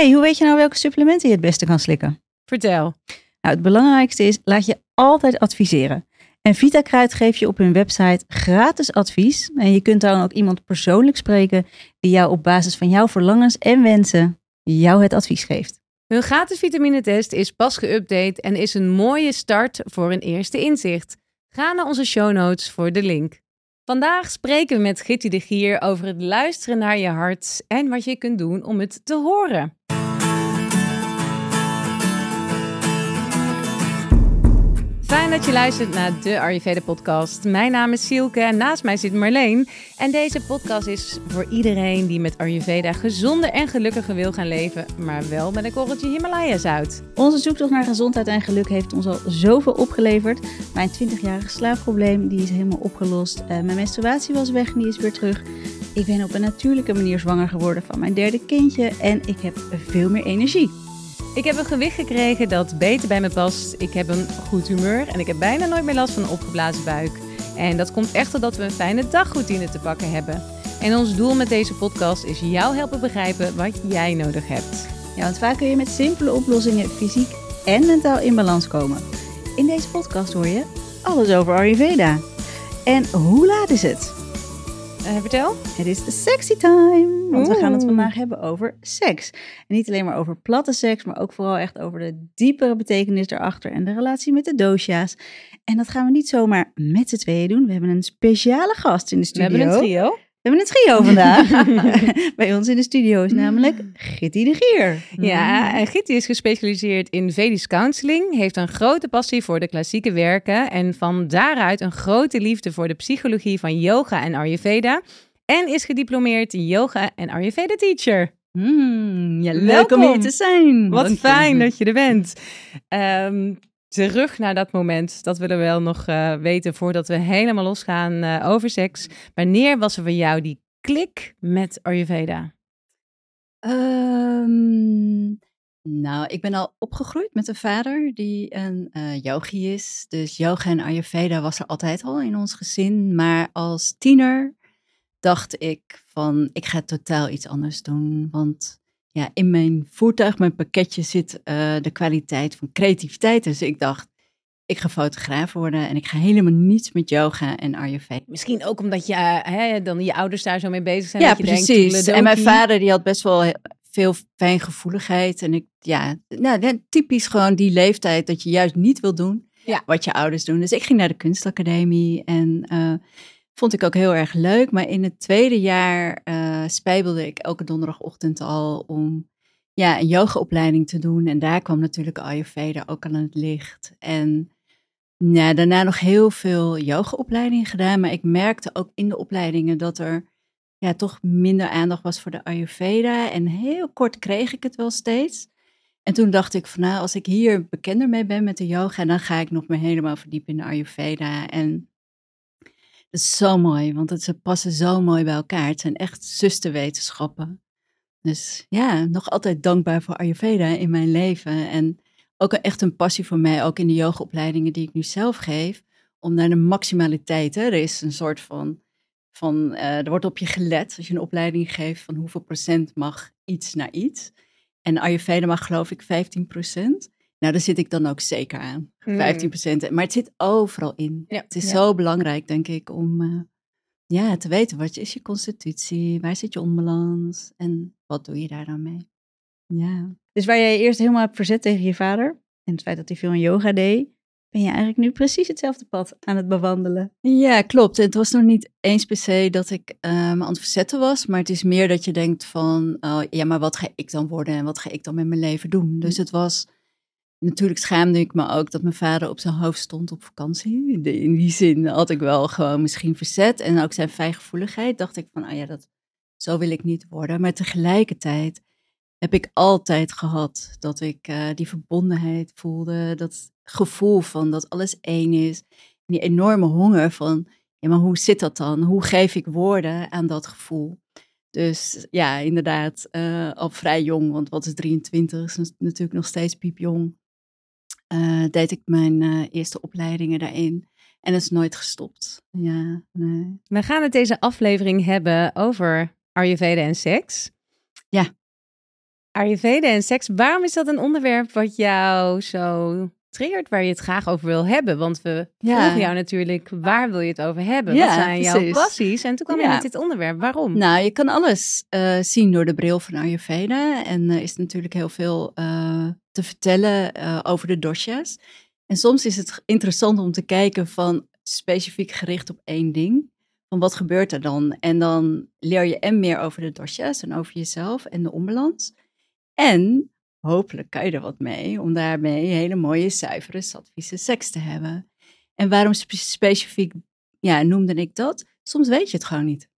hey, hoe weet je nou welke supplementen je het beste kan slikken? Vertel. Nou, het belangrijkste is, laat je altijd adviseren. En VitaKruid geeft je op hun website gratis advies. En je kunt dan ook iemand persoonlijk spreken die jou op basis van jouw verlangens en wensen jou het advies geeft. Hun gratis vitaminetest is pas geüpdate en is een mooie start voor een eerste inzicht. Ga naar onze show notes voor de link. Vandaag spreken we met Gitty de Gier over het luisteren naar je hart en wat je kunt doen om het te horen. Fijn dat je luistert naar de Ayurveda podcast. Mijn naam is Sielke en naast mij zit Marleen. En deze podcast is voor iedereen die met Ayurveda gezonder en gelukkiger wil gaan leven, maar wel met een korreltje Himalaya zout. Onze zoektocht naar gezondheid en geluk heeft ons al zoveel opgeleverd. Mijn 20-jarige slaapprobleem die is helemaal opgelost. Uh, mijn menstruatie was weg en die is weer terug. Ik ben op een natuurlijke manier zwanger geworden van mijn derde kindje en ik heb veel meer energie. Ik heb een gewicht gekregen dat beter bij me past. Ik heb een goed humeur en ik heb bijna nooit meer last van een opgeblazen buik. En dat komt echt doordat we een fijne dagroutine te pakken hebben. En ons doel met deze podcast is jou helpen begrijpen wat jij nodig hebt. Ja, want vaak kun je met simpele oplossingen fysiek en mentaal in balans komen. In deze podcast hoor je alles over Ayurveda. En hoe laat is het? Uh, vertel. Het is sexy time. Want we gaan het vandaag hebben over seks. En niet alleen maar over platte seks, maar ook vooral echt over de diepere betekenis erachter en de relatie met de dosha's. En dat gaan we niet zomaar met z'n tweeën doen. We hebben een speciale gast in de studio. We hebben een trio. We hebben een trio vandaag. Bij ons in de studio is namelijk Gitty de Gier. Ja, en Gitty is gespecialiseerd in Vedisch counseling, heeft een grote passie voor de klassieke werken en van daaruit een grote liefde voor de psychologie van yoga en Ayurveda. En is gediplomeerd yoga en Ayurveda teacher. Mm, ja, leuk om hier te zijn. Wat fijn dat je er bent. Um, terug naar dat moment. Dat willen we wel nog uh, weten voordat we helemaal losgaan uh, over seks. Wanneer was er voor jou die klik met Ayurveda? Um, nou, ik ben al opgegroeid met een vader die een uh, yogi is. Dus yoga en Ayurveda was er altijd al in ons gezin. Maar als tiener dacht ik van, ik ga totaal iets anders doen. Want ja, in mijn voertuig, mijn pakketje zit uh, de kwaliteit van creativiteit. Dus ik dacht, ik ga fotograaf worden en ik ga helemaal niets met yoga en Ayurveda. Misschien ook omdat je, uh, hè, dan je ouders daar zo mee bezig zijn. Ja, dat je precies. Denkt, en mijn vader die had best wel veel fijngevoeligheid. En ik, ja, nou, typisch gewoon die leeftijd dat je juist niet wil doen ja. wat je ouders doen. Dus ik ging naar de kunstacademie en... Uh, Vond ik ook heel erg leuk. Maar in het tweede jaar uh, spijbelde ik elke donderdagochtend al om ja, een yogaopleiding te doen. En daar kwam natuurlijk Ayurveda ook aan het licht. En ja, daarna nog heel veel yogaopleidingen gedaan. Maar ik merkte ook in de opleidingen dat er ja, toch minder aandacht was voor de Ayurveda. En heel kort kreeg ik het wel steeds. En toen dacht ik van nou, als ik hier bekender mee ben met de yoga, dan ga ik nog meer helemaal verdiepen in de Ayurveda. En zo mooi, want ze passen zo mooi bij elkaar. Het zijn echt zusterwetenschappen. Dus ja, nog altijd dankbaar voor Ayurveda in mijn leven. En ook echt een passie voor mij, ook in de yogaopleidingen die ik nu zelf geef. Om naar de maximaliteit, hè. er is een soort van, van uh, er wordt op je gelet als je een opleiding geeft van hoeveel procent mag iets naar iets. En Ayurveda mag geloof ik 15 procent. Nou, daar zit ik dan ook zeker aan. 15 procent. Maar het zit overal in. Ja. Het is Ja. zo belangrijk, denk ik, om uh, ja, te weten wat is je constitutie, waar zit je onbalans en wat doe je daar dan mee. Ja. Dus waar jij eerst helemaal hebt verzet tegen je vader en het feit dat hij veel in yoga deed, ben je eigenlijk nu precies hetzelfde pad aan het bewandelen. Ja, klopt. Het was nog niet eens per se dat ik uh, me aan het verzetten was, maar het is meer dat je denkt van, uh, ja, maar wat ga ik dan worden en wat ga ik dan met mijn leven doen? Dus het was, natuurlijk schaamde ik me ook dat mijn vader op zijn hoofd stond op vakantie. In die zin had ik wel gewoon misschien verzet en ook zijn fijngevoeligheid dacht ik van, ah oh ja, dat, zo wil ik niet worden. Maar tegelijkertijd heb ik altijd gehad dat ik uh, die verbondenheid voelde, dat gevoel van dat alles één is. Die enorme honger van, ja, maar hoe zit dat dan? Hoe geef ik woorden aan dat gevoel? Dus ja, inderdaad, uh, al vrij jong, want wat is 23, is natuurlijk nog steeds piepjong, uh, deed ik mijn uh, eerste opleidingen daarin. En is nooit gestopt. Ja, nee. We gaan het deze aflevering hebben over Ayurveda en seks. Ja. Ayurveda en seks, waarom is dat een onderwerp wat jou zo triggert, waar je het graag over wil hebben? Want we Ja. vroegen jou natuurlijk, waar wil je het over hebben? Ja, wat zijn jouw passies? En toen kwam je met dit onderwerp. Waarom? Nou, je kan alles eh, zien door de bril van Ayurveda. En er is natuurlijk heel veel eh, te vertellen eh, over de dosha's. En soms is het interessant om te kijken van specifiek gericht op één ding. Van wat gebeurt er dan? En dan leer je en meer over de dosha's en over jezelf en de onbalans. En hopelijk kan je er wat mee om daarmee hele mooie, zuivere, sattvische seks te hebben. En waarom spe- specifiek ja, noemde ik dat? Soms weet je het gewoon niet.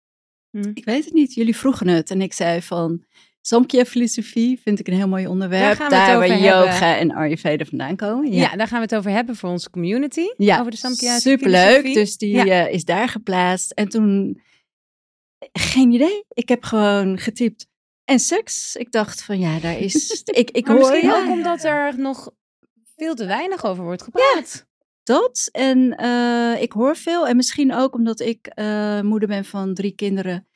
Hm. Ik weet het niet. Jullie vroegen het en ik zei van Samkhya filosofie vind ik een heel mooi onderwerp. Daar gaan we het Daar waar over yoga hebben. en Ayurveda vandaan komen. Ja. Ja, daar gaan we het over hebben voor onze community. ja. over de Samkhya superleuk. Dus die Ja. eh, is daar geplaatst. En toen, geen idee. Ik heb gewoon getypt. En seks. Ik dacht van ja, daar is. ik ik Maar hoor misschien ja, ook omdat er nog veel te weinig over wordt gepraat. dat. En eh, ik hoor veel. En misschien ook omdat ik eh, moeder ben van drie kinderen.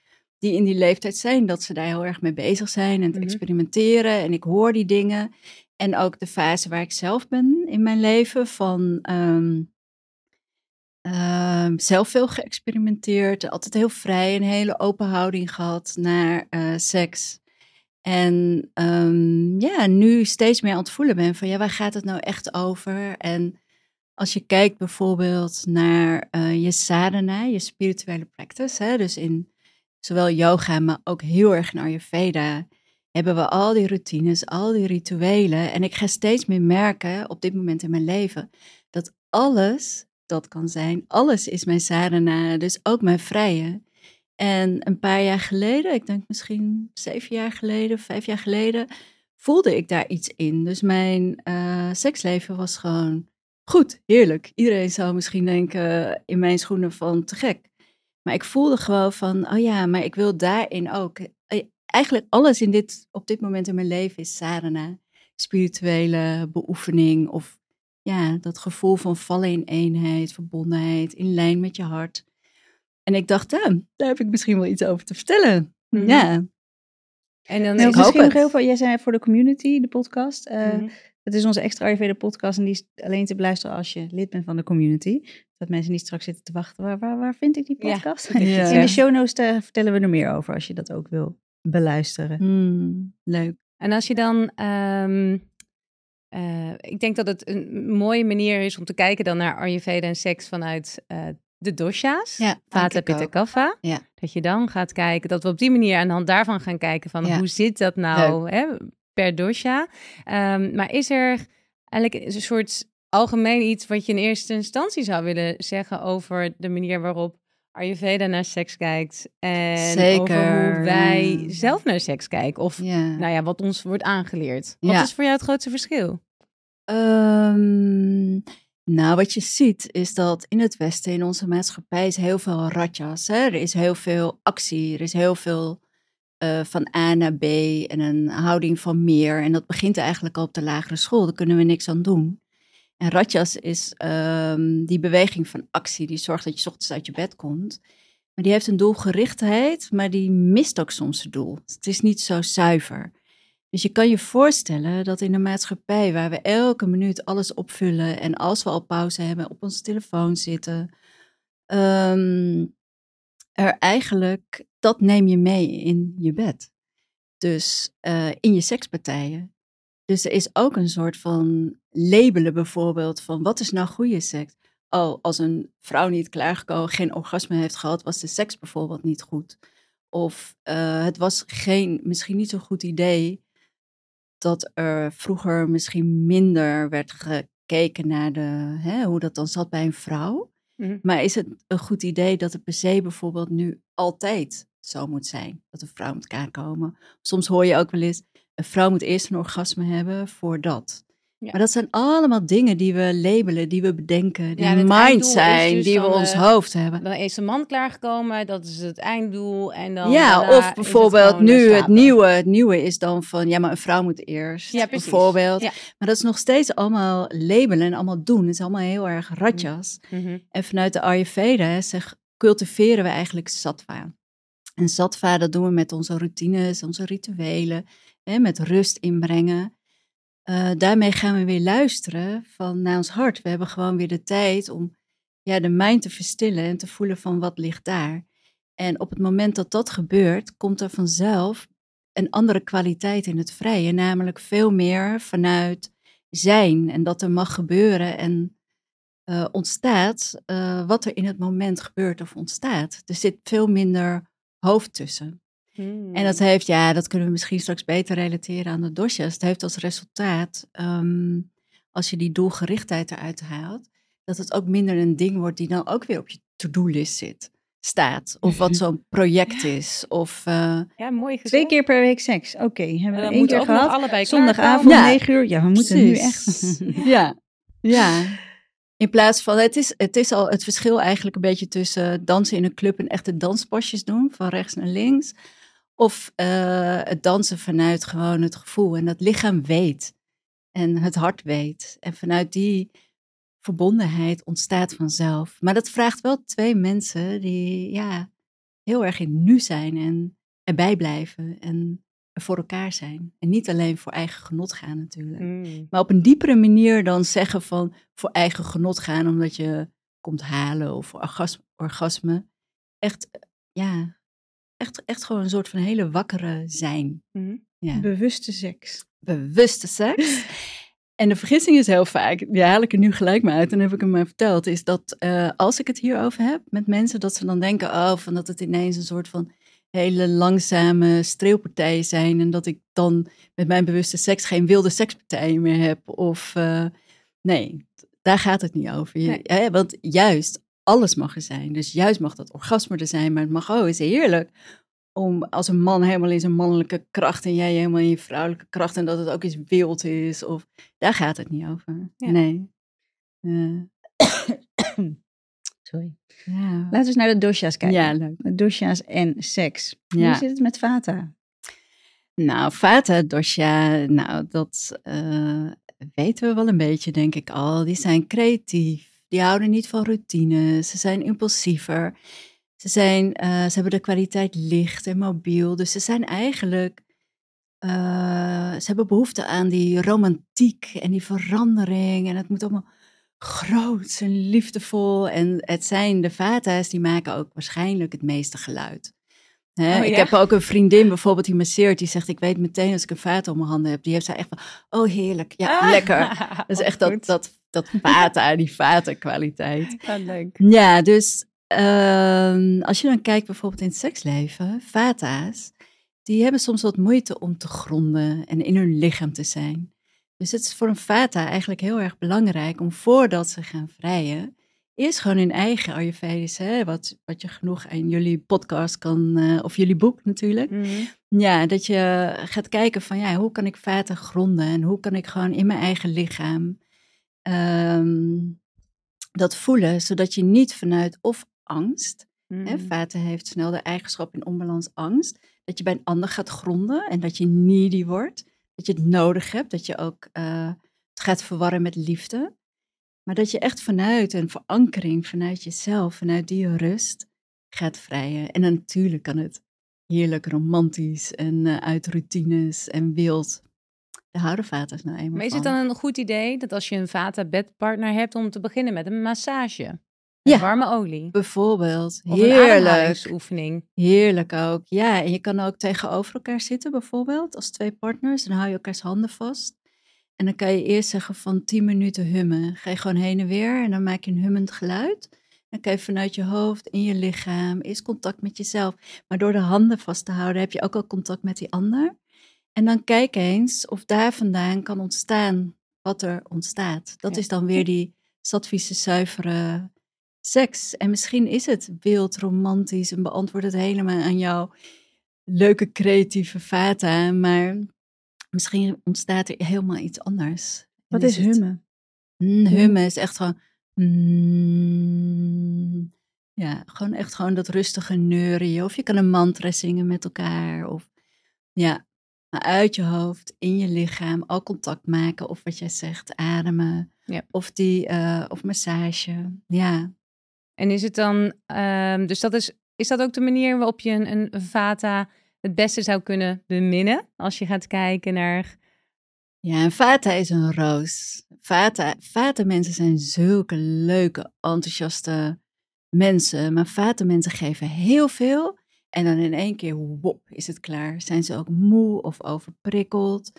Die in die leeftijd zijn, dat ze daar heel erg mee bezig zijn en het Mhm. experimenteren. En ik hoor die dingen. En ook de fase waar ik zelf ben in mijn leven. Van ehm, ehm, zelf veel geëxperimenteerd. Altijd heel vrij, een hele open houding gehad naar eh, seks. En ehm, ja, nu steeds meer aan het voelen ben van ja, waar gaat het nou echt over? En als je kijkt bijvoorbeeld naar eh, je sadhana, je spirituele practice, hè, dus in zowel yoga, maar ook heel erg in Ayurveda, hebben we al die routines, al die rituelen. En ik ga steeds meer merken op dit moment in mijn leven dat alles dat kan zijn, alles is mijn sadhana, dus ook mijn vrije. En een paar jaar geleden, ik denk misschien zeven jaar geleden, vijf jaar geleden, voelde ik daar iets in. Dus mijn eh, seksleven was gewoon goed, heerlijk. Iedereen zou misschien denken in mijn schoenen van te gek. Maar ik voelde gewoon van, oh ja, maar ik wil daarin ook. Eh, Eigenlijk alles in dit, op dit moment in mijn leven is sadhana. Spirituele beoefening of ja, dat gevoel van vallen in eenheid, verbondenheid, in lijn met je hart. En ik dacht, ja, daar heb ik misschien wel iets over te vertellen. Mhm. Ja, En dan Ik is hoop misschien nog heel veel. Jij zei voor de community, de podcast. Het is onze extra Ayurveda podcast en die is alleen te beluisteren als je lid bent van de community. Dat mensen niet straks zitten te wachten. Waar, waar, waar vind ik die podcast? Ja. In de show notes eh, vertellen we er meer over als je dat ook wil beluisteren. Hmm, leuk. En als je dan, ehm, eh, ik denk dat het een mooie manier is om te kijken dan naar Ayurveda en seks vanuit eh, de dosha's. Ja, Vata, Pitta. Kapha. Ja. Dat je dan gaat kijken, dat we op die manier aan de hand daarvan gaan kijken van Ja. hoe zit dat nou hè, per dosha. Ehm, maar is er eigenlijk een soort algemeen iets wat je in eerste instantie zou willen zeggen over de manier waarop Ayurveda naar seks kijkt en Zeker. over hoe wij zelf naar seks kijken of Ja. nou ja, wat ons wordt aangeleerd. Wat Ja. is voor jou het grootste verschil? Ehm, nou, wat je ziet is dat in het Westen, in onze maatschappij, is heel veel ratjas. Hè? Er is heel veel actie, er is heel veel eh, van A naar B en een houding van meer. En dat begint eigenlijk al op de lagere school, daar kunnen we niks aan doen. En ratjas is ehm, die beweging van actie, die zorgt dat je ochtends uit je bed komt. Maar die heeft een doelgerichtheid, maar die mist ook soms het doel. Het is niet zo zuiver. Dus je kan je voorstellen dat in een maatschappij waar we elke minuut alles opvullen en als we al pauze hebben op onze telefoon zitten, ehm, er eigenlijk, dat neem je mee in je bed. Dus eh, in je sekspartijen. Dus er is ook een soort van labelen bijvoorbeeld van wat is nou goede seks? Oh, als een vrouw niet klaargekomen, geen orgasme heeft gehad, was de seks bijvoorbeeld niet goed. Of eh, het was geen, misschien niet zo'n goed idee dat er vroeger misschien minder werd gekeken naar de, hè, hoe dat dan zat bij een vrouw. Mhm. Maar is het een goed idee dat het per se bijvoorbeeld nu altijd zo moet zijn? Dat een vrouw moet klaarkomen. Soms hoor je ook wel eens, een vrouw moet eerst een orgasme hebben voordat. Ja. Maar dat zijn allemaal dingen die we labelen, die we bedenken, die Ja, mind zijn, dus die we ons eh, hoofd hebben. Dan is de man klaargekomen, dat is het einddoel. En dan Ja, of bijvoorbeeld nu het nieuwe. Het nieuwe is dan van, ja, maar een vrouw moet eerst, Ja, precies. bijvoorbeeld. Maar dat is nog steeds allemaal labelen en allemaal doen. Het is allemaal heel erg ratjas. Mhm. En vanuit de Ayurveda zeg, cultiveren we eigenlijk sattva. En sattva, dat doen we met onze routines, onze rituelen. hè, met rust inbrengen. Uh, daarmee gaan we weer luisteren van naar ons hart. We hebben gewoon weer de tijd om ja, de mind te verstillen en te voelen van wat ligt daar. En op het moment dat dat gebeurt, komt er vanzelf een andere kwaliteit in het vrije, namelijk veel meer vanuit zijn en dat er mag gebeuren en uh, ontstaat uh, wat er in het moment gebeurt of ontstaat. Er zit veel minder hoofd tussen. Hmm. En dat heeft, ja, dat kunnen we misschien straks beter relateren aan de dosjes. Het heeft als resultaat, um, als je die doelgerichtheid eruit haalt, dat het ook minder een ding wordt die dan ook weer op je to-do-list zit staat. Of wat zo'n project is. Of, uh, ja, mooi gezegd. Twee keer per week seks. Oké, okay, hebben we één keer gehad. Allebei Zondagavond, ja. 9 uur. Ja, we moeten Precies. nu echt... ja, ja. In plaats van, het is, het is al het verschil eigenlijk een beetje tussen dansen in een club en echte danspasjes doen, van rechts naar links. Of uh, het dansen vanuit gewoon het gevoel. En dat lichaam weet. En het hart weet. En vanuit die verbondenheid ontstaat vanzelf. Maar dat vraagt wel twee mensen die ja, heel erg in nu zijn en erbij blijven en voor elkaar zijn. En niet alleen voor eigen genot gaan natuurlijk. Mm. Maar op een diepere manier dan zeggen van voor eigen genot gaan omdat je komt halen of voor orgasme. Echt, ja, echt, echt gewoon een soort van hele wakkere zijn. Mm. Ja. Bewuste seks. Bewuste seks. En de vergissing is heel vaak, die haal ik er nu gelijk maar uit en heb ik hem maar verteld, is dat uh, als ik het hierover heb met mensen, dat ze dan denken, oh, van dat het ineens een soort van hele langzame streelpartijen zijn en dat ik dan met mijn bewuste seks geen wilde sekspartijen meer heb. Of uh, nee, daar gaat het niet over. Je, nee. want juist alles mag er zijn. Dus juist mag dat orgasme er zijn, maar het mag, oh, is heerlijk om als een man helemaal in zijn mannelijke kracht en jij helemaal in je vrouwelijke kracht en dat het ook eens wild is. Of, daar gaat het niet over. Nee. Uh. Sorry. Ja. Laten we eens naar de dosha's kijken. Ja, leuk. Dosha's en seks. Hoe zit het met vata? Nou, vata, dosha, nou, dat uh, weten we wel een beetje, denk ik al. Die zijn creatief. Die houden niet van routine. Ze zijn impulsiever. Ze, zijn, uh, ze hebben de kwaliteit licht en mobiel. Dus ze zijn eigenlijk. Uh, ze hebben behoefte aan die romantiek en die verandering. En het moet allemaal groot en liefdevol. En het zijn de vata's die maken ook waarschijnlijk het meeste geluid. Hè? Oh, ik heb ook een vriendin bijvoorbeeld die masseert. Die zegt, ik weet meteen als ik een vata om mijn handen heb. Die heeft zij echt van, oh heerlijk, ja, ah, lekker. Dat is echt dat, dat, dat vata, die vata kwaliteit. Ja, leuk. Ja, dus uh, als je dan kijkt bijvoorbeeld in het seksleven, vata's, die hebben soms wat moeite om te gronden en in hun lichaam te zijn. Dus het is voor een vata eigenlijk heel erg belangrijk om voordat ze gaan vrijen, eerst gewoon in eigen Ayurvedisch, hè, wat, wat je genoeg in jullie podcast kan, uh, of jullie boek natuurlijk. Mm Ja, dat je gaat kijken van ja, hoe kan ik vata gronden en hoe kan ik gewoon in mijn eigen lichaam um, dat voelen, zodat je niet vanuit of angst. Mm. Hè, vaten heeft snel de eigenschap in onbalans angst. Dat je bij een ander gaat gronden en dat je needy wordt. Dat je het nodig hebt, dat je ook uh, het gaat verwarren met liefde. Maar dat je echt vanuit een verankering, vanuit jezelf, vanuit die rust gaat vrijen. En natuurlijk kan het heerlijk romantisch en uh, uit routines en wild. De houden vaters nou eenmaal Maar is het dan een goed idee dat als je een vata-bedpartner hebt om te beginnen met een massage? Ja, warme olie. Bijvoorbeeld. Heerlijk. Een oefening. Heerlijk ook. Ja, en je kan ook tegenover elkaar zitten bijvoorbeeld als twee partners. Dan hou je elkaars handen vast. En dan kan je eerst zeggen van 10 minuten hummen. Ga je gewoon heen en weer en dan maak je een hummend geluid. Dan kan je vanuit je hoofd in je lichaam eerst contact met jezelf. Maar door de handen vast te houden heb je ook al contact met die ander. En dan kijk eens of daar vandaan kan ontstaan wat er ontstaat. Dat is dan weer die Sattvische zuivere seks. En misschien is het wild, romantisch en beantwoordt het helemaal aan jouw leuke creatieve vata. Maar misschien ontstaat er helemaal iets anders. Wat is, hummen? Mm, hummen is echt gewoon... Mm, ja, gewoon echt gewoon dat rustige neuren. Of je kan een mantra zingen met elkaar. Of ja, maar uit je hoofd, in je lichaam, al contact maken. Of wat jij zegt, ademen. Ja. Of, die, uh, of massage. Ja, en is het dan, um, dus dat is, is dat ook de manier waarop je een, een vata het beste zou kunnen beminnen als je gaat kijken naar... Ja, en Vata is een roos. Vata, Vata mensen zijn zulke leuke, enthousiaste mensen. Maar Vata mensen geven heel veel en dan in één keer, wop, is het klaar. Zijn ze ook moe of overprikkeld?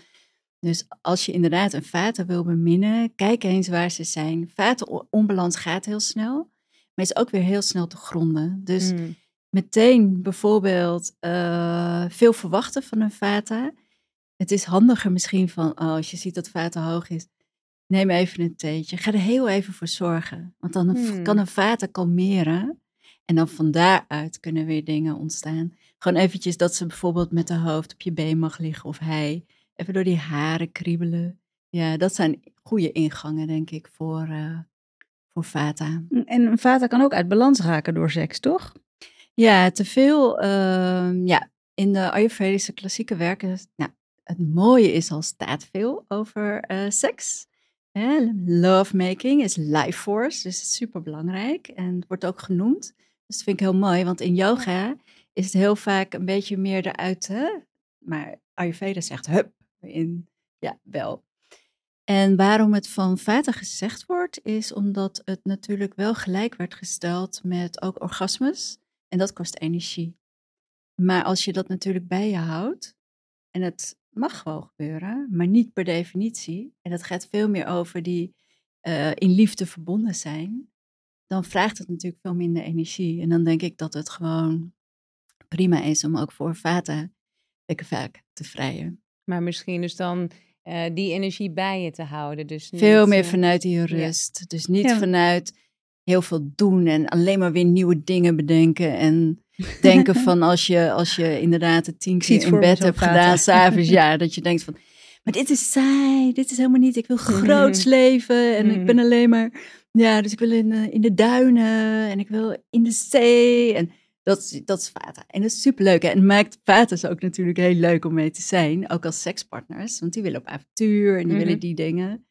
Dus als je inderdaad een vaten wil beminnen, kijk eens waar ze zijn. Vaten gaat heel snel, maar is ook weer heel snel te gronden. Dus hmm. meteen bijvoorbeeld uh, veel verwachten van een vata. Het is handiger misschien van, oh, als je ziet dat vata hoog is, neem even een theetje. Ga er heel even voor zorgen. Want dan kan een vata kalmeren. En dan van daaruit kunnen weer dingen ontstaan. Gewoon eventjes dat ze bijvoorbeeld met de hoofd op je been mag liggen of hij. Even door die haren kriebelen. Ja, dat zijn goede ingangen, denk ik, voor, uh, voor Vata. En Vata kan ook uit balans raken door seks, toch? Ja, te veel. Uh, ja, in de Ayurvedische klassieke werken. Nou, het mooie is al staat veel over uh, seks. Lovemaking is life force, dus het is super belangrijk en het wordt ook genoemd. Dus dat vind ik heel mooi, want in yoga is het heel vaak een beetje meer eruit, hè? maar Ayurveda zegt hup, in, ja, wel. En waarom het van Vata gezegd wordt, is omdat het natuurlijk wel gelijk werd gesteld met ook orgasmes. En dat kost energie. Maar als je dat natuurlijk bij je houdt, en het mag gewoon gebeuren, maar niet per definitie, en dat gaat veel meer over die uh, in liefde verbonden zijn, dan vraagt het natuurlijk veel minder energie. En dan denk ik dat het gewoon prima is om ook voor Vata lekker vaak te vrijen. Maar misschien dus dan uh, die energie bij je te houden. Dus niet, veel meer uh, vanuit die rust. Dus niet ja. vanuit heel veel doen en alleen maar weer nieuwe dingen bedenken. En denken van als je, als je inderdaad het tien keer in bed hebt gedaan, s'avonds, ja, dat je denkt van, maar dit is saai, dit is helemaal niet, ik wil groots leven en ik ben alleen maar ja, dus ik wil in, in de duinen en ik wil in de zee. En dat, dat is Vata. En dat is superleuk. En maakt Vata's ook natuurlijk heel leuk om mee te zijn. Ook als sekspartners. Want die willen op avontuur en die willen mhm. die dingen.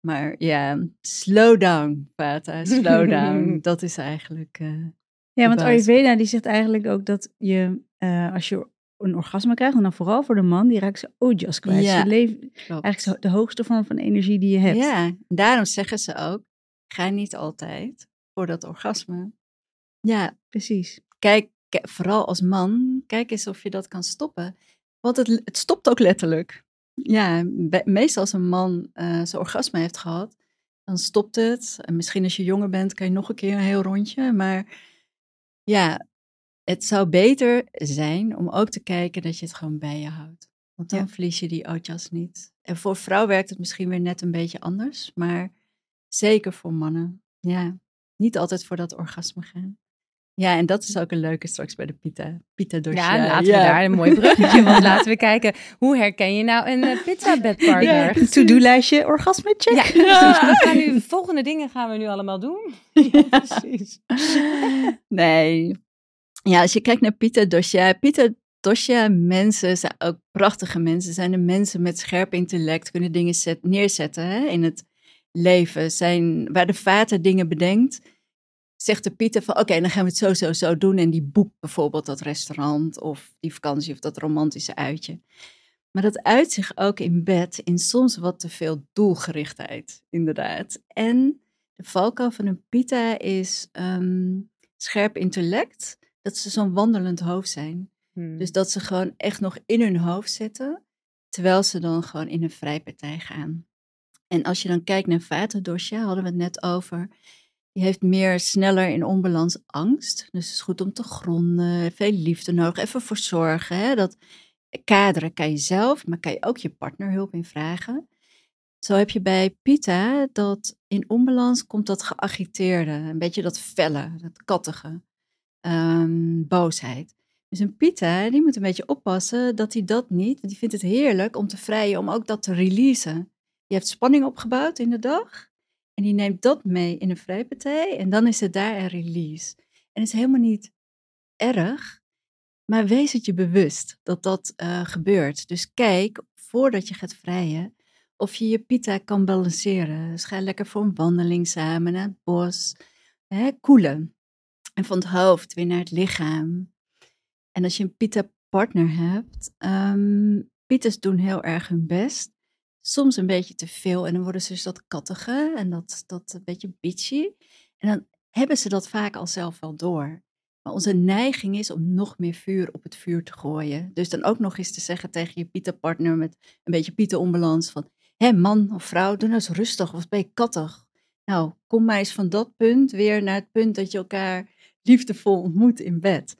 Maar ja, slow down, Vata. Slow down. dat is eigenlijk. Uh, ja, want Ayurveda die zegt eigenlijk ook dat je, uh, als je een orgasme krijgt, en dan vooral voor de man, die raakt ze ojas kwijt. Ja, je leeft eigenlijk de hoogste vorm van energie die je hebt. Ja, daarom zeggen ze ook, ga niet altijd voor dat orgasme. Ja, precies. Kijk, vooral als man, kijk eens of je dat kan stoppen. Want het, het stopt ook letterlijk. Ja, meestal als een man uh, zijn orgasme heeft gehad, dan stopt het. En misschien als je jonger bent, kan je nog een keer een heel rondje. Maar ja, het zou beter zijn om ook te kijken dat je het gewoon bij je houdt. Want dan verlies je die ootjas niet. En voor vrouw werkt het misschien weer net een beetje anders. Maar Zeker voor mannen. Ja, niet altijd voor dat orgasme gaan. Ja, en dat is ook een leuke straks bij de pita, pita dosje. Ja, laten we daar een mooi bruggetje, want laten we kijken. Hoe herken je nou een uh, pizza bedpartner? Ja, to-do-lijstje, orgasme check. Ja, dus gaan nu, volgende dingen gaan we nu allemaal doen. Ja, precies. Nee. Ja, als je kijkt naar pita dosha, pita dosha mensen zijn ook prachtige mensen. Zijn de mensen met scherp intellect, kunnen dingen zet, neerzetten hè, in het leven zijn, waar de vader dingen bedenkt, zegt de Pieter van oké, dan gaan we het zo, zo, zo doen. En die boekt bijvoorbeeld dat restaurant of die vakantie of dat romantische uitje. Maar dat uit zich ook in bed in soms wat te veel doelgerichtheid, inderdaad. En de valkuil van een pita is um, scherp intellect, dat ze zo'n wandelend hoofd zijn. Hmm. Dus dat ze gewoon echt nog in hun hoofd zitten, terwijl ze dan gewoon in een vrijpartij gaan. En als je dan kijkt naar Vata hadden we het net over. Die heeft meer sneller in onbalans angst. Dus het is goed om te gronden, veel liefde nodig, even voor zorgen. Hè? Dat kaderen kan je zelf, maar kan je ook je partner hulp in vragen. Zo heb je bij Pita dat in onbalans komt dat geagiteerde, een beetje dat felle, dat kattige, um, boosheid. Dus een Pita, die moet een beetje oppassen dat hij dat niet, want die vindt het heerlijk om te vrijen, om ook dat te releasen. Je hebt spanning opgebouwd in de dag. En die neemt dat mee in een vrijpartij. En dan is het daar een release. En het is helemaal niet erg. Maar wees het je bewust dat dat uh, gebeurt. Dus kijk, voordat je gaat vrijen, of je je pita kan balanceren. Dus ga lekker voor een wandeling samen naar het bos. Hè, koelen. En van het hoofd weer naar het lichaam. En als je een pita partner hebt, ehm pieters doen heel erg hun best. Soms een beetje te veel en dan worden ze dus dat kattige en dat, dat een beetje bitchy. En dan hebben ze dat vaak al zelf wel door. Maar onze neiging is om nog meer vuur op het vuur te gooien. Dus dan ook nog eens te zeggen tegen je pieterpartner met een beetje pieteronbalans van... Hé man of vrouw, doe nou eens rustig of ben je kattig? Nou, kom maar eens van dat punt weer naar het punt dat je elkaar liefdevol ontmoet in bed.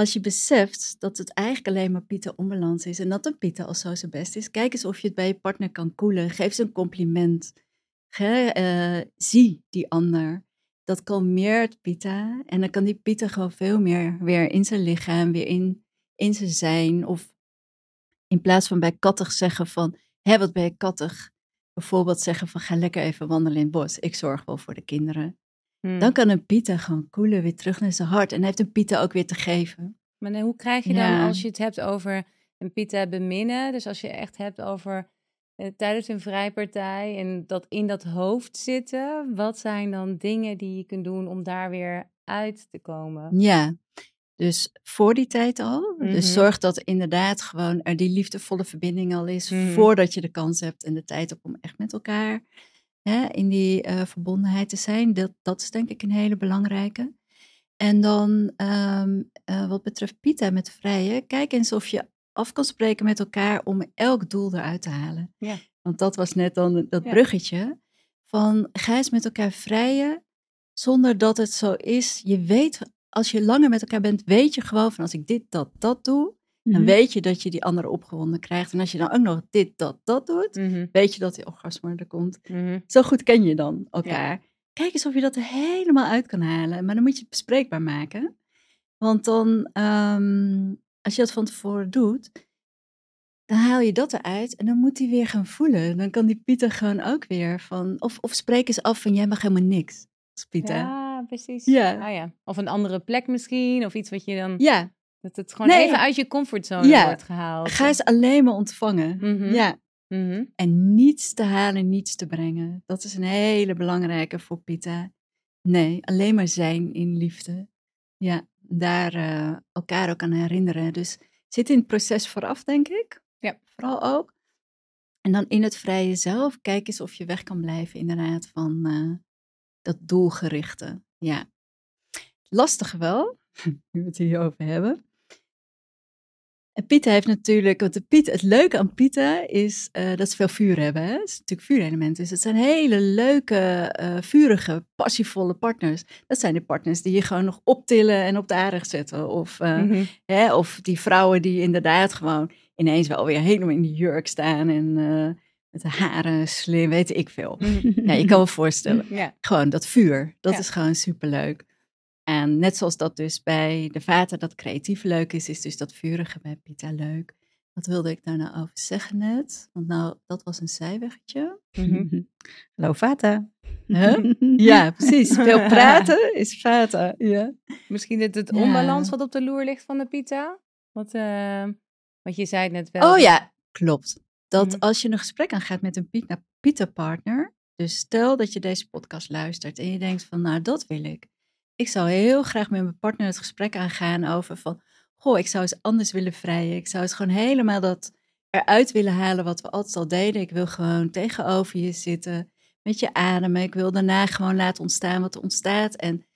Als je beseft dat het eigenlijk alleen maar Pieter onbalans is en dat een Pieter al zo zijn best is, kijk eens of je het bij je partner kan koelen. Geef ze een compliment. Ge- eh, zie die ander. Dat kalmeert Pita en dan kan die Pieter gewoon veel meer weer in zijn lichaam, weer in, in zijn zijn. Of in plaats van bij kattig zeggen van, hé wat ben je kattig. Bijvoorbeeld zeggen van, ga lekker even wandelen in het bos. Ik zorg wel voor de kinderen. Hmm. Dan kan een Pieter gewoon koelen weer terug naar zijn hart. En hij heeft een Pieter ook weer te geven. Maar hoe krijg je dan Ja. als je het hebt over een pita beminnen? Dus als je echt hebt over eh, tijdens een vrijpartij en dat in dat hoofd zitten. Wat zijn dan dingen die je kunt doen om daar weer uit te komen? Ja, dus voor die tijd al. Mhm. Dus zorg dat inderdaad gewoon er die liefdevolle verbinding al is. Mhm. Voordat je de kans hebt en de tijd hebt om echt met elkaar hè, in die eh, verbondenheid te zijn. Dat, dat is denk ik een hele belangrijke. En dan ehm, eh, wat betreft Pita met vrije, kijk eens of je af kan spreken met elkaar om elk doel eruit te halen. Ja. Want dat was net dan dat Ja. bruggetje. Van ga eens met elkaar vrijen, zonder dat het zo is. Je weet, als je langer met elkaar bent, weet je gewoon van als ik dit, dat, dat doe, dan Mhm. weet je dat je die andere opgewonden krijgt. En als je dan ook nog dit, dat, dat doet, Mhm, weet je dat die orgasme er komt. mhm. Zo goed ken je dan elkaar. Kijk eens of je dat er helemaal uit kan halen. Maar dan moet je het bespreekbaar maken. Want dan, ehm, als je dat van tevoren doet, dan haal je dat eruit en dan moet hij weer gaan voelen. Dan kan die Pieter gewoon ook weer van, of, of spreek eens af van jij mag helemaal niks. Pieter. Ja. Ja, precies. Ja. Ah, ja. Of een andere plek misschien, of iets wat je dan... ja, Dat het gewoon Nee. even uit je comfortzone Ja. wordt gehaald. ga eens alleen maar ontvangen. Mhm. Ja, Mhm. en niets te halen, niets te brengen. Dat is een hele belangrijke voor Pita. Nee, alleen maar zijn in liefde. Ja, daar eh, elkaar ook aan herinneren. Dus zit in het proces vooraf, denk ik. Ja. Vooral ook. En dan in het vrije zelf, kijk eens of je weg kan blijven inderdaad van eh, dat doelgerichte. Ja. Lastig wel, nu we het hierover hebben. En Pieter heeft natuurlijk, want de Piet, het leuke aan Pieter is eh, dat ze veel vuur hebben. Hè? Het is natuurlijk vuurelement. Dus het zijn hele leuke, eh, vurige, passievolle partners. Dat zijn de partners die je gewoon nog optillen en op de aarde zetten. Of, eh, Mhm. hè, of die vrouwen die inderdaad gewoon ineens wel weer helemaal in de jurk staan. En met de haren slim, weet ik veel. Mhm. Ja, je kan me voorstellen. Ja. Gewoon dat vuur, dat Ja. is gewoon superleuk. En net zoals dat dus bij de vaten dat creatief leuk is, is dus dat vurige bij Pita leuk. Wat wilde ik daar nou over zeggen net? Want nou, dat was een zijweggetje. Mhm. Hallo Vata. Huh? Ja, precies. Veel praten is vata. Ja. Misschien het, het Ja. onbalans wat op de loer ligt van de pita. Wat, eh, wat je zei net wel. Oh ja, klopt. Dat Mhm. als je een gesprek aangaat met een Pita- Pita-partner, dus stel dat je deze podcast luistert en je denkt van, nou, dat wil ik. Ik zou heel graag met mijn partner het gesprek aangaan over van, goh, ik zou eens anders willen vrijen. Ik zou eens gewoon helemaal dat eruit willen halen wat we altijd al deden. Ik wil gewoon tegenover je zitten, met je ademen. Ik wil daarna gewoon laten ontstaan wat er ontstaat. En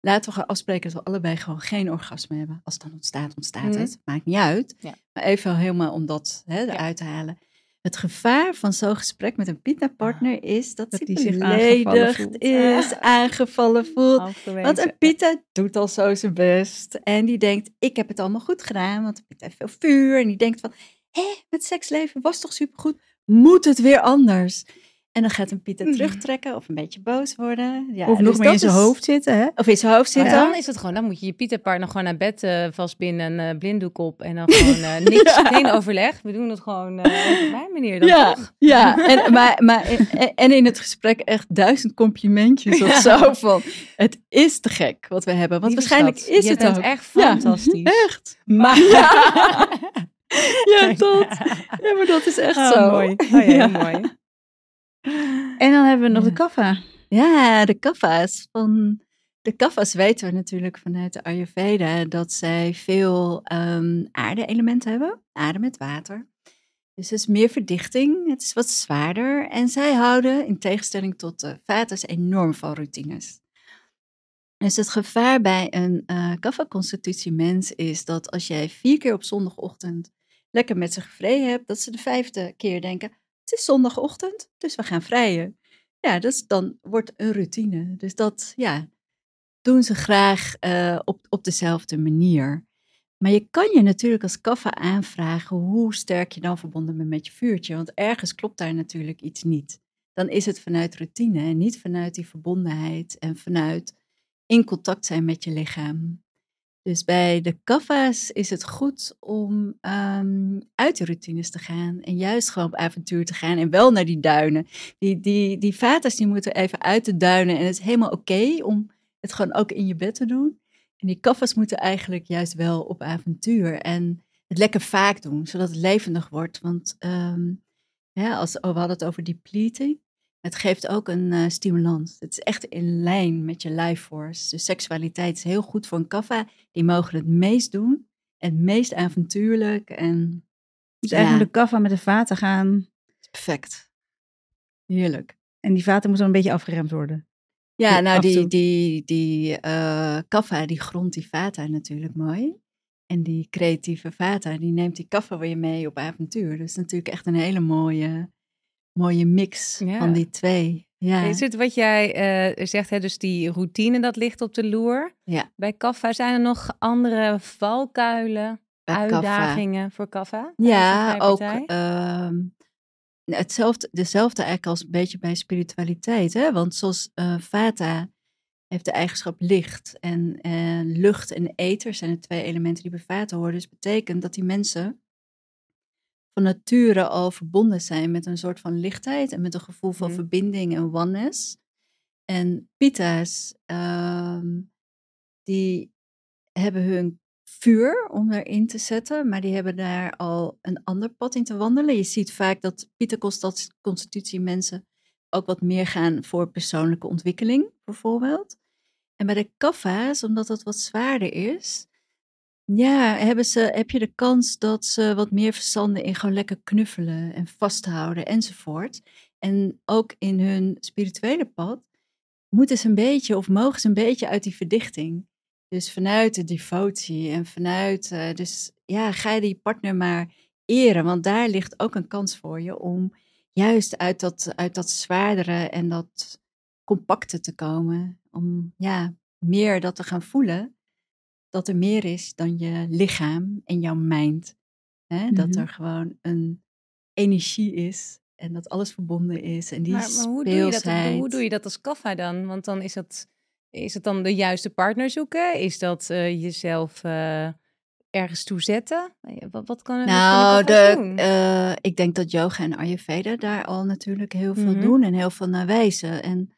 laten we gaan afspreken dat we allebei gewoon geen orgasme hebben. Als het dan ontstaat, ontstaat Mhm. het. Maakt niet uit. Ja. Maar even helemaal om dat hè, eruit te halen. Het gevaar van zo'n gesprek met een Pita-partner is dat, Dat hij zich beledigd is, aangevallen voelt. Want een Pita doet al zo zijn best. En die denkt, ik heb het allemaal goed gedaan. Want een Pita heeft veel vuur. En die denkt van, hé, het seksleven was toch supergoed. Moet het weer anders? En dan gaat een Pita Mhm. terugtrekken of een beetje boos worden. Ja, of nog dus meer in zijn is- hoofd zitten, hè? Of in zijn hoofd zitten. dan is het gewoon, dan moet je je Pieterpartner gewoon naar bed eh, vastbinden, een eh, blinddoek op en dan gewoon eh, niks, Ja. geen overleg. We doen het gewoon eh, op mijn manier dan ja, toch? ja. En, maar, maar, en, en in het gesprek echt duizend complimentjes of zo van, het is te gek wat we hebben. Want Lieve waarschijnlijk schat, is je het bent ook. echt Ja. fantastisch. Echt. Maar, ja, dat. Ja, maar dat is echt Oh, zo. mooi. Oh, ja, mooi. En dan hebben we nog Ja. de kaffa. Ja, de kaffa's van De kaffas weten we natuurlijk vanuit de Ayurveda dat zij veel um, aarde-elementen hebben. Aarde met water. Dus het is meer verdichting, het is wat zwaarder. En zij houden, in tegenstelling tot de vaters, enorm van routines. Dus het gevaar bij een uh, kaffa-constitutie mens is dat als jij vier keer op zondagochtend lekker met ze gevreden hebt, dat ze de vijfde keer denken, het is zondagochtend, dus we gaan vrijen. Ja, dus dan wordt een routine. Dus dat, ja, doen ze graag uh, op, op dezelfde manier. Maar je kan je natuurlijk als kaffa aanvragen hoe sterk je dan verbonden bent met je vuurtje. Want ergens klopt daar natuurlijk iets niet. Dan is het vanuit routine en niet vanuit die verbondenheid en vanuit in contact zijn met je lichaam. Dus bij de kaffa's is het goed om um, uit de routines te gaan en juist gewoon op avontuur te gaan en wel naar die duinen. Die, die, die vatas die moeten even uit de duinen en het is helemaal oké om het gewoon ook in je bed te doen. En die kaffa's moeten eigenlijk juist wel op avontuur en het lekker vaak doen, zodat het levendig wordt. Want ja, als, oh, we hadden het over depleting. Het geeft ook een uh, stimulans. Het is echt in lijn met je life force. Dus seksualiteit is heel goed voor een kaffa. Die mogen het meest doen. Het meest avontuurlijk. En, dus eigenlijk de kaffa met de vaten gaan. Perfect. Heerlijk. En die vaten moeten een beetje afgeremd worden. Ja, nou die, die, die uh, kaffa die grondt die vata natuurlijk mooi. En die creatieve vata die neemt die kaffa weer mee op avontuur. Dus natuurlijk echt een hele mooie mooie mix van die twee. Ja. Is het wat jij uh, zegt, hè, dus die routine dat ligt op de loer? Ja. Bij Kaffa zijn er nog andere valkuilen, Bij uitdagingen kaffa. voor Kaffa? Ja, ook uh, hetzelfde, dezelfde eigenlijk als een beetje bij spiritualiteit. Hè? Want zoals uh, Vata heeft de eigenschap licht en lucht en ether zijn de twee elementen die bij Vata horen. Dus betekent dat die mensen van nature al verbonden zijn met een soort van lichtheid en met een gevoel van mhm. verbinding en oneness. En pita's, ehm, die hebben hun vuur om erin te zetten, maar die hebben daar al een ander pad in te wandelen. Je ziet vaak dat Pita-constitutie mensen ook wat meer gaan voor persoonlijke ontwikkeling, bijvoorbeeld. En bij de kaffa's, omdat dat wat zwaarder is, ja, hebben ze, heb je de kans dat ze wat meer verstanden in gewoon lekker knuffelen en vasthouden enzovoort. En ook in hun spirituele pad moeten ze een beetje of mogen ze een beetje uit die verdichting. Dus vanuit de devotie en vanuit, uh, dus ja, ga je die partner maar eren, want daar ligt ook een kans voor je om juist uit dat, uit dat zwaardere en dat compacte te komen. Om ja, meer dat te gaan voelen dat er meer is dan je lichaam en jouw mind. Hè? Dat mhm. er gewoon een energie is en dat alles verbonden is. En die maar, maar hoe, doe je dat, hoe doe je dat als kaffa dan? Want dan is dat, is het dan de juiste partner zoeken? Is dat uh, jezelf uh, ergens toe zetten? Wat, wat kan, nou, de, doen? Uh, ik denk dat yoga en Ayurveda daar al natuurlijk heel veel mm -hmm. doen en heel veel naar wijzen. En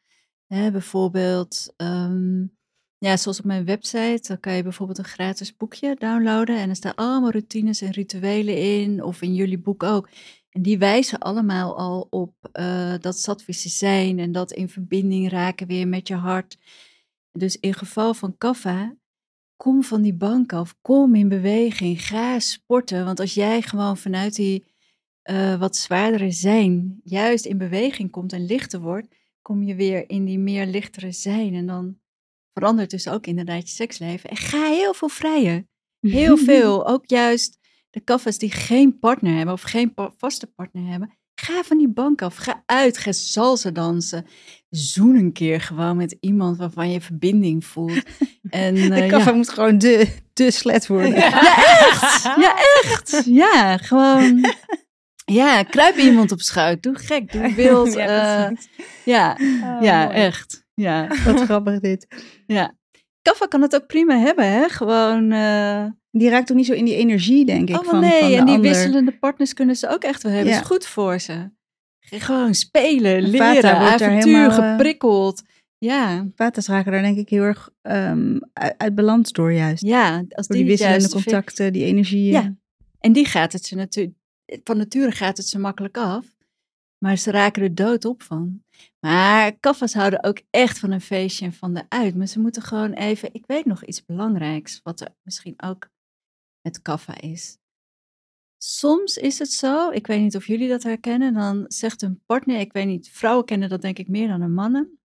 hè, bijvoorbeeld... Um, ja, zoals op mijn website, dan kan je bijvoorbeeld een gratis boekje downloaden en er staan allemaal routines en rituelen in, of in jullie boek ook. En die wijzen allemaal al op uh, dat sattvische zijn en dat in verbinding raken weer met je hart. Dus in geval van kaffa, kom van die bank af, kom in beweging, ga sporten. Want als jij gewoon vanuit die uh, wat zwaardere zijn juist in beweging komt en lichter wordt, kom je weer in die meer lichtere zijn en dan verandert dus ook inderdaad je seksleven. En ga heel veel vrijen. Heel veel. Ook juist de kaffers die geen partner hebben of geen vaste partner hebben. Ga van die bank af. Ga uit. Ga salsa dansen. Zoen een keer gewoon met iemand waarvan je verbinding voelt. En, uh, de kaffer moet gewoon de, de slet worden. Ja. echt. Ja, echt. Ja, gewoon... Ja, kruip iemand op schuit. Doe gek, doe wild. Ja, uh, ja, oh, ja echt. Ja, wat grappig dit. Ja. Kaffa kan het ook prima hebben, hè? Gewoon... Uh... Die raakt toch niet zo in die energie, denk ik, oh, van, nee, van en die ander. wisselende partners kunnen ze ook echt wel hebben. Ja. is goed voor ze. Gewoon spelen, leren, avontuur, helemaal, eh, geprikkeld. Ja. Vatas raken daar denk ik heel erg um, uit, uit, balans door juist. Ja, als die, die wisselende contacten, die energie. Ja, en die gaat het ze natuurlijk... Van nature gaat het ze makkelijk af. Maar ze raken er dood op van. Maar kaffers houden ook echt van een feestje en van de uit. Maar ze moeten gewoon even. Ik weet nog iets belangrijks, wat er misschien ook met kaffa is. Soms is het zo, ik weet niet of jullie dat herkennen, dan zegt een partner, ik weet niet, vrouwen kennen dat denk ik meer dan een mannen.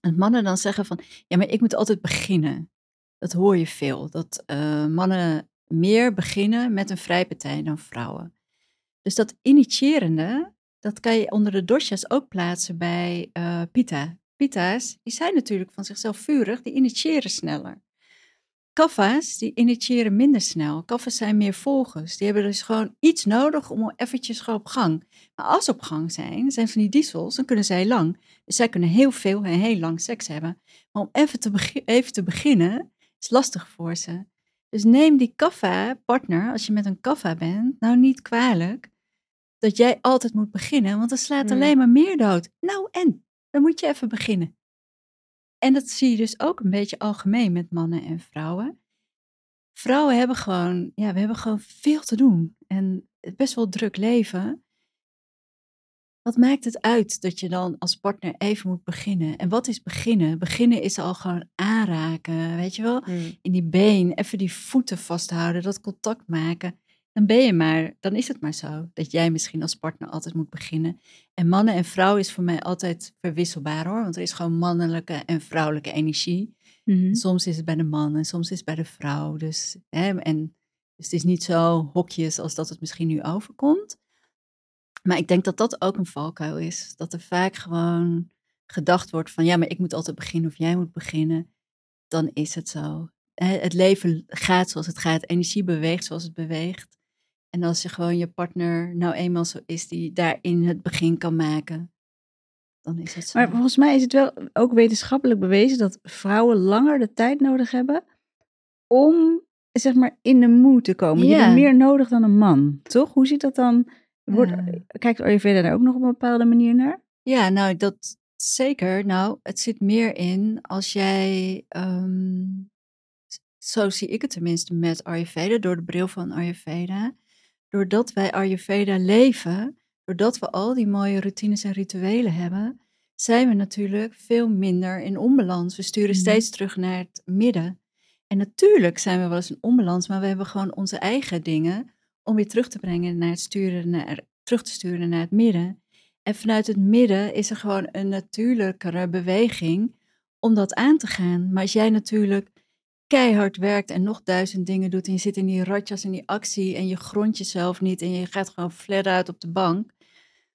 En mannen dan zeggen van, ja, maar ik moet altijd beginnen. Dat hoor je veel, dat uh, mannen meer beginnen met een vrijpartij dan vrouwen. Dus dat initiërende, dat kan je onder de doshas ook plaatsen bij uh, pita. Pita's, die zijn natuurlijk van zichzelf vurig, die initiëren sneller. Kaffa's, die initiëren minder snel. Kaffa's zijn meer volgers. Die hebben dus gewoon iets nodig om eventjes op gang. Maar als ze op gang zijn, zijn van die diesels, dan kunnen zij lang. Dus zij kunnen heel veel en heel lang seks hebben. Maar om even te, even te beginnen, is lastig voor ze. Dus neem die kaffa-partner, als je met een kaffa bent, nou niet kwalijk dat jij altijd moet beginnen, want dan slaat hmm. alleen maar meer dood. Nou en, dan moet je even beginnen. En dat zie je dus ook een beetje algemeen met mannen en vrouwen. Vrouwen hebben gewoon, ja, we hebben gewoon veel te doen en best wel druk leven. Wat maakt het uit dat je dan als partner even moet beginnen? En wat is beginnen? Beginnen is al gewoon aanraken, weet je wel? Hmm. In die been, even die voeten vasthouden, dat contact maken dan ben je maar, dan is het maar zo. Dat jij misschien als partner altijd moet beginnen. En mannen en vrouwen is voor mij altijd verwisselbaar hoor. Want er is gewoon mannelijke en vrouwelijke energie. Mhm. Soms is het bij de man en soms is het bij de vrouw. Dus, hè, en, dus het is niet zo hokjes als dat het misschien nu overkomt. Maar ik denk dat dat ook een valkuil is. Dat er vaak gewoon gedacht wordt van ja, maar ik moet altijd beginnen of jij moet beginnen. Dan is het zo. Het leven gaat zoals het gaat. Energie beweegt zoals het beweegt. En als je gewoon je partner nou eenmaal zo is die daarin het begin kan maken, dan is het zo. Maar volgens mij is het wel ook wetenschappelijk bewezen dat vrouwen langer de tijd nodig hebben om zeg maar in de moed te komen. Ja. Je hebt meer nodig dan een man, toch? Hoe ziet dat dan? Wordt, ja. Kijkt Ayurveda daar ook nog op een bepaalde manier naar? Ja, nou dat zeker. Nou, het zit meer in als jij, ehm, zo zie ik het tenminste met Ayurveda, door de bril van Ayurveda doordat wij Ayurveda leven, doordat we al die mooie routines en rituelen hebben, zijn we natuurlijk veel minder in onbalans. We sturen mhm. steeds terug naar het midden. En natuurlijk zijn we wel eens in onbalans, maar we hebben gewoon onze eigen dingen om weer terug te brengen naar het sturen, naar, terug te sturen naar het midden. En vanuit het midden is er gewoon een natuurlijkere beweging om dat aan te gaan. Maar als jij natuurlijk keihard werkt en nog duizend dingen doet en je zit in die ratjas en die actie en je grondt jezelf niet en je gaat gewoon flat uit op de bank.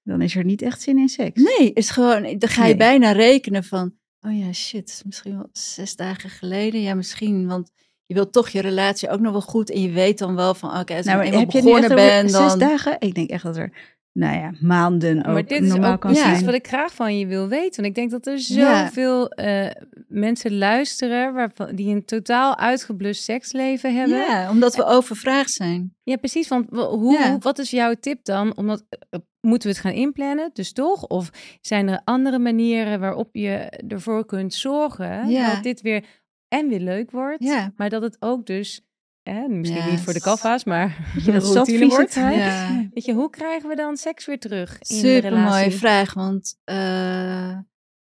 Dan is er niet echt zin in seks. Nee, is gewoon, dan ga je bijna rekenen van, oh ja, shit, misschien wel zes dagen geleden. Ja, misschien, want je wilt toch je relatie ook nog wel goed en je weet dan wel van, oké, als nou, ik heb begonnen je ben, dan... Zes dagen? Ik denk echt dat er nou ja, maanden ook maar dit normaal is ook kan ja, wat ik graag van je wil weten. Want ik denk dat er zoveel ja. uh, mensen luisteren waarvan, die een totaal uitgeblust seksleven hebben. Ja, omdat we overvraagd zijn. Ja, precies. Want hoe, wat is jouw tip dan? Omdat, uh, moeten we het gaan inplannen, dus toch? Of zijn er andere manieren waarop je ervoor kunt zorgen dat dit weer en weer leuk wordt, maar dat het ook dus Hè, misschien niet voor de kaffa's, maar je dat routine wordt. Ja. Weet je, hoe krijgen we dan seks weer terug in Super de relatie? mooie vraag, want uh,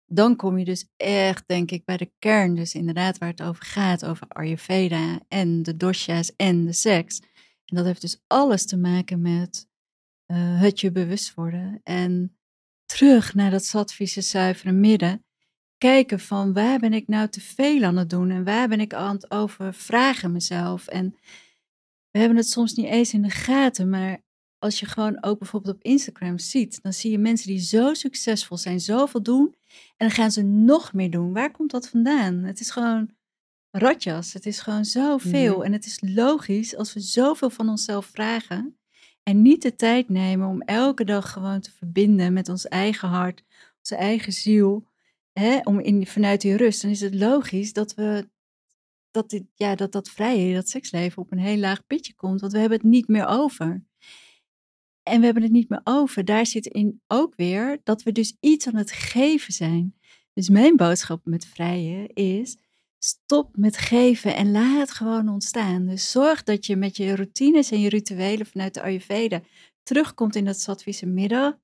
dan kom je dus echt, denk ik, bij de kern. Dus inderdaad waar het over gaat, over Ayurveda en de dosha's en de seks. En dat heeft dus alles te maken met uh, het je bewust worden. En terug naar dat sattvische zuivere midden kijken van waar ben ik nou te veel aan het doen en waar ben ik aan het overvragen mezelf. En we hebben het soms niet eens in de gaten, maar als je gewoon ook bijvoorbeeld op Instagram ziet, dan zie je mensen die zo succesvol zijn, zoveel doen en dan gaan ze nog meer doen. Waar komt dat vandaan? Het is gewoon ratjas, het is gewoon zoveel mm. en het is logisch als we zoveel van onszelf vragen en niet de tijd nemen om elke dag gewoon te verbinden met ons eigen hart, onze eigen ziel om in, vanuit die rust, dan is het logisch dat we dat, ja, dat dat vrije, dat seksleven op een heel laag pitje komt. Want we hebben het niet meer over. En we hebben het niet meer over. Daar zit in ook weer dat we dus iets aan het geven zijn. Dus mijn boodschap met vrije is: stop met geven en laat het gewoon ontstaan. Dus zorg dat je met je routines en je rituelen vanuit de Ayurveda terugkomt in dat Sattvische midden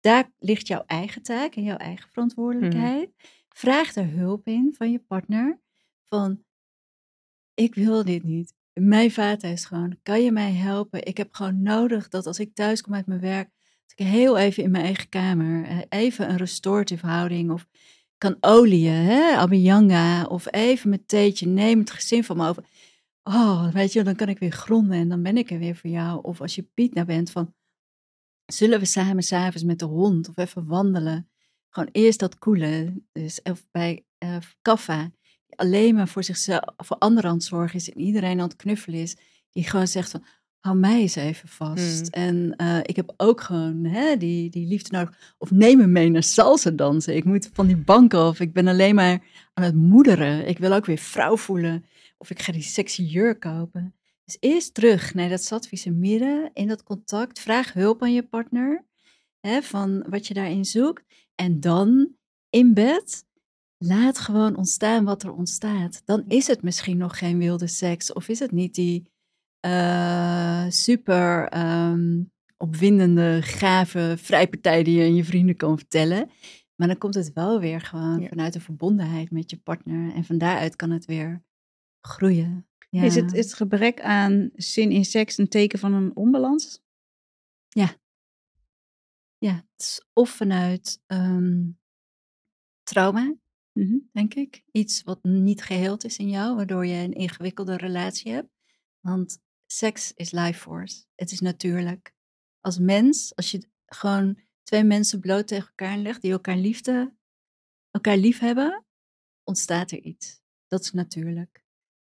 daar ligt jouw eigen taak en jouw eigen verantwoordelijkheid. Vraag er hulp in van je partner. Van, ik wil dit niet. Mijn vader is gewoon, kan je mij helpen? Ik heb gewoon nodig dat als ik thuis kom uit mijn werk, dat ik heel even in mijn eigen kamer, eh, even een restorative houding of kan olieën, hè, abhyanga, of even mijn theetje, neem het gezin van me over. Oh, weet je, dan kan ik weer gronden en dan ben ik er weer voor jou. Of als je Piet nou bent van, zullen we samen s'avonds met de hond of even wandelen? Gewoon eerst dat koelen. Dus of bij uh, Kaffa, die alleen maar voor zichzelf, voor anderen aan het zorgen is en iedereen aan het knuffelen is. Die gewoon zegt van, hou mij eens even vast. Mm. En uh, ik heb ook gewoon hè, die, die liefde nodig. Of neem me mee naar salsa dansen. Ik moet van die bank af. Ik ben alleen maar aan het moederen. Ik wil ook weer vrouw voelen. Of ik ga die sexy jurk kopen. Dus eerst terug naar dat Sattvische midden, in dat contact. Vraag hulp aan je partner, hè, van wat je daarin zoekt. En dan in bed, laat gewoon ontstaan wat er ontstaat. Dan is het misschien nog geen wilde seks. Of is het niet die uh, super um, opwindende, gave vrijpartij die je aan je vrienden kan vertellen. Maar dan komt het wel weer gewoon ja. vanuit de verbondenheid met je partner. En van daaruit kan het weer groeien. Ja. Is, het, het gebrek aan zin in seks een teken van een onbalans? Ja. Ja, het is of vanuit um, trauma, mm -hmm. denk ik. Iets wat niet geheeld is in jou, waardoor je een ingewikkelde relatie hebt. Want seks is life force. Het is natuurlijk. Als mens, als je gewoon twee mensen bloot tegen elkaar legt die elkaar liefde, elkaar lief hebben, ontstaat er iets. Dat is natuurlijk.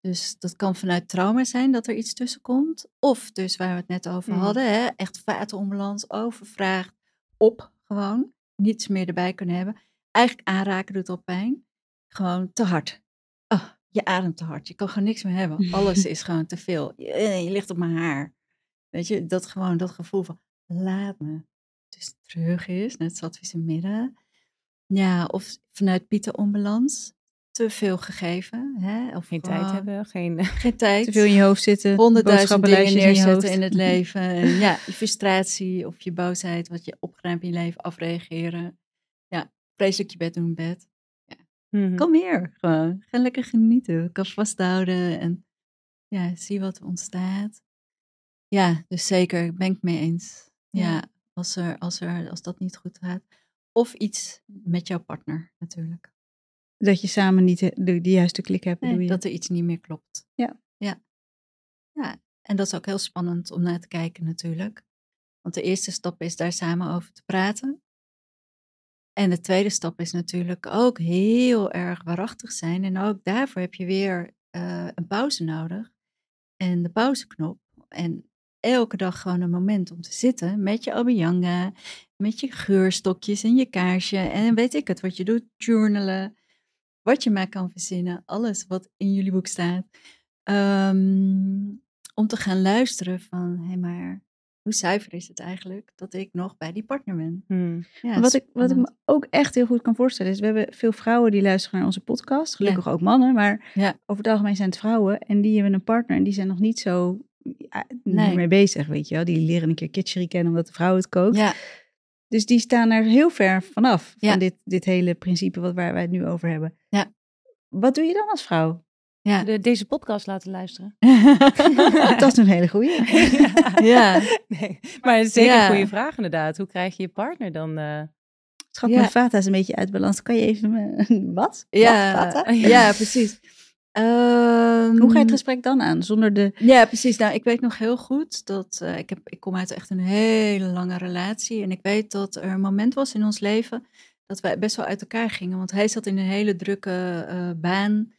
Dus dat kan vanuit trauma zijn dat er iets tussen komt. Of dus waar we het net over mm. hadden, hè, echt vatenonbalans, overvraagd, op gewoon, niets meer erbij kunnen hebben. Eigenlijk aanraken doet al pijn. Gewoon te hard. Oh, je ademt te hard. Je kan gewoon niks meer hebben. Alles is gewoon te veel. Je, je, ligt op mijn haar. Weet je, dat gewoon, dat gevoel van laat me. Dus terug is, net we in midden. Ja, of vanuit Pieter onbalans. Te veel gegeven. Hè? Of geen tijd hebben, geen, geen tijd. Te veel in je hoofd zitten. Honderdduizend dingen neerzetten in, in, het leven. En ja, je frustratie of je boosheid, wat je opgeruimd in je leven, afreageren. Ja, vreselijk je bed doen in bed. Mhm. Kom hier, gewoon. Ga lekker genieten. Kan vasthouden en ja, zie wat er ontstaat. Ja, dus zeker, ben ik mee eens. Ja, Ja. als, er, als, er, als dat niet goed gaat. Of iets met jouw partner natuurlijk. Dat je samen niet de, de, juiste klik hebt, Nee, dat er iets niet meer klopt. Ja. ja. Ja, en dat is ook heel spannend om naar te kijken natuurlijk. Want de eerste stap is daar samen over te praten. En de tweede stap is natuurlijk ook heel erg waarachtig zijn. En ook daarvoor heb je weer eh, een pauze nodig. En de pauzeknop. En elke dag gewoon een moment om te zitten met je abhyanga, met je geurstokjes en je kaarsje. En weet ik het, wat je doet, journalen. Wat je maar kan verzinnen. Alles wat in jullie boek staat. Ehm, om te gaan luisteren van, hé hey, maar hoe zuiver is het eigenlijk dat ik nog bij die partner ben? Hmm. Ja, wat, ik, wat ik me ook echt heel goed kan voorstellen is, we hebben veel vrouwen die luisteren naar onze podcast. Gelukkig ook mannen, maar Ja. over het algemeen zijn het vrouwen. En die hebben een partner en die zijn nog niet zo Nee. mee bezig, weet je wel. Die leren een keer kitchery kennen omdat de vrouw het kookt. Ja, Dus die staan er heel ver vanaf, Ja. van dit, dit hele principe wat, waar wij het nu over hebben. Ja. Wat doe je dan als vrouw? ja. De, deze podcast laten luisteren. dat is een hele goeie. ja. Nee, maar het is zeker Ja. een goede vraag inderdaad. Hoe krijg je je partner dan? eh, Schat, Ja. mijn vata is een beetje uit balans. Kan je even... eh, wat? Ja, Wat, vata? ja, precies. Ehm, Hoe ga je het gesprek dan aan? Zonder de... Ja, precies. Nou, ik weet nog heel goed dat eh, ik, heb, ik kom uit echt een hele lange relatie. En ik weet dat er een moment was in ons leven dat wij best wel uit elkaar gingen. Want hij zat in een hele drukke eh, baan.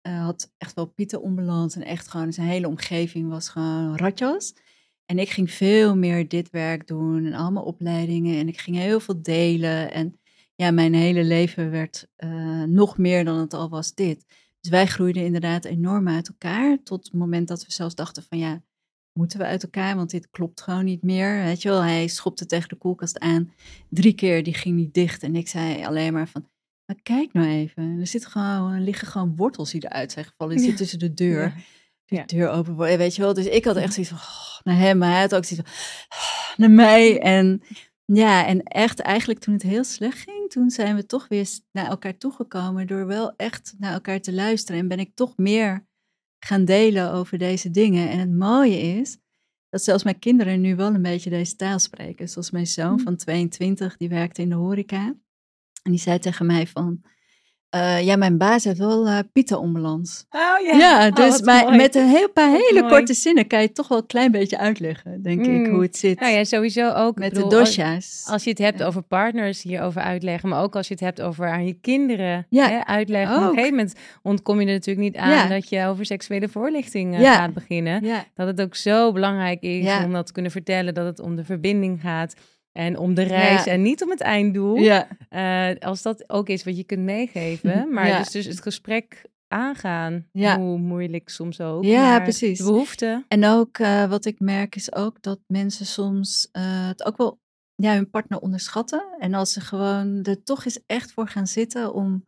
eh, had echt wel pieten onbalans. En echt gewoon zijn hele omgeving was gewoon ratjas. En ik ging veel meer dit werk doen en allemaal opleidingen. En ik ging heel veel delen. En ja, mijn hele leven werd nog meer dan het al was dit. Dus wij groeiden inderdaad enorm uit elkaar. Tot het moment dat we zelfs dachten van ja, moeten we uit elkaar? Want dit klopt gewoon niet meer. Weet je wel, hij schopte tegen de koelkast aan. Drie keer, die ging niet dicht. En ik zei alleen maar van, maar kijk nou even. Er, zit gewoon, er liggen gewoon wortels die eruit zijn gevallen. Die Ja. zit tussen de deur. Ja. Die Ja. deur open. Weet je wel, dus ik had echt zoiets van, oh, naar hem. Maar hij had ook zoiets van, oh, naar mij. En Ja, en echt eigenlijk toen het heel slecht ging, toen zijn we toch weer naar elkaar toegekomen door wel echt naar elkaar te luisteren. En ben ik toch meer gaan delen over deze dingen. En het mooie is dat zelfs mijn kinderen nu wel een beetje deze taal spreken. Zoals mijn zoon Mm. van 22, die werkte in de horeca. En die zei tegen mij van, eh, ja, mijn baas heeft wel eh pita-onbalans. Oh Ja, dus wat maar mooi. met een heel paar Wat hele mooi. korte zinnen kan je het toch wel een klein beetje uitleggen, denk ik, Mm. hoe het zit. Nou ja, sowieso ook. met bedoel, de dosha's. Als je het hebt Ja. over partners hierover uitleggen, maar ook als je het hebt over aan je kinderen Ja, hè, uitleggen. Op een gegeven moment ontkom je er natuurlijk niet aan Ja. dat je over seksuele voorlichting eh, Ja. gaat beginnen. Ja, Dat het ook zo belangrijk is Ja. om dat te kunnen vertellen, dat het om de verbinding gaat en om de reis Ja. en niet om het einddoel. ja, Eh, als dat ook is wat je kunt meegeven, maar Ja. dus, dus het gesprek aangaan, Ja. hoe moeilijk soms ook. Ja, maar precies. De behoefte. En ook eh, wat ik merk is ook dat mensen soms eh, het ook wel ja, hun partner onderschatten. En als ze gewoon er toch eens echt voor gaan zitten om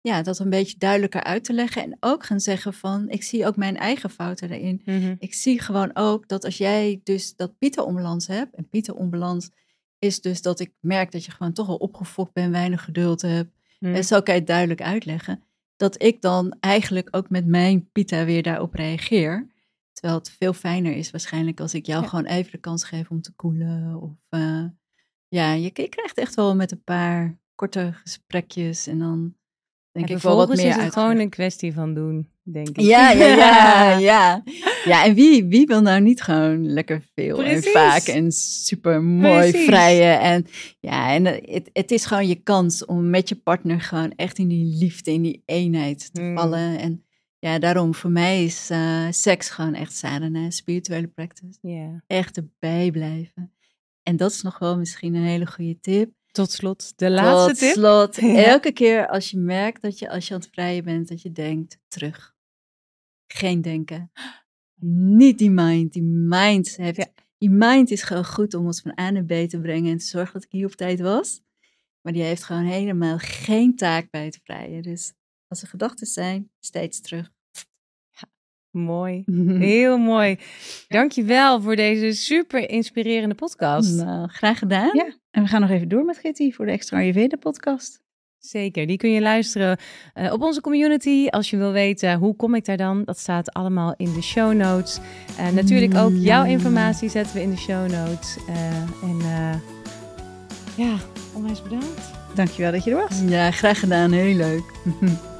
ja, dat een beetje duidelijker uit te leggen. En ook gaan zeggen van, ik zie ook mijn eigen fouten erin. Mhm. Ik zie gewoon ook dat als jij dus dat Pieter-onbalans hebt. En Pieter-onbalans is dus dat ik merk dat je gewoon toch al opgefokt bent, weinig geduld hebt. Mhm. En zo kan je het duidelijk uitleggen. Dat ik dan eigenlijk ook met mijn pita weer daarop reageer. Terwijl het veel fijner is waarschijnlijk als ik jou Ja. gewoon even de kans geef om te koelen. Of eh, ja, je, je krijgt echt wel met een paar korte gesprekjes en dan denk en ik wel wat meer is het uitgelegd. gewoon een kwestie van doen, denk ik. Ja, ja, ja, ja. Ja, en wie, wie wil nou niet gewoon lekker veel Precies. en vaak en super mooi vrijen. En ja, en het, het is gewoon je kans om met je partner gewoon echt in die liefde, in die eenheid te Mm. vallen. En ja, daarom voor mij is eh, seks gewoon echt sadhana, spirituele practice. Echt erbij blijven. En dat is nog wel misschien een hele goede tip. Tot slot, de laatste Tot tip. slot, Ja. elke keer als je merkt dat je als je aan het vrijen bent, dat je denkt terug. Geen denken. Niet die mind. Die mind, heeft, Ja. die mind is gewoon goed om ons van A naar B te brengen en te zorgen dat ik hier op tijd was. Maar die heeft gewoon helemaal geen taak bij het vrijen. Dus als er gedachten zijn, steeds terug. Mooi. Heel mooi. Dankjewel voor deze super inspirerende podcast. Nou, graag gedaan. Ja, en we gaan nog even door met Kitty voor de Extra Ayurveda podcast. Zeker, die kun je luisteren eh, op onze community. Als je wil weten hoe kom ik daar dan, dat staat allemaal in de show notes. En natuurlijk ook jouw informatie zetten we in de show notes. Eh, en eh, ja, onwijs bedankt. Dankjewel dat je er was. Ja, graag gedaan. Heel leuk.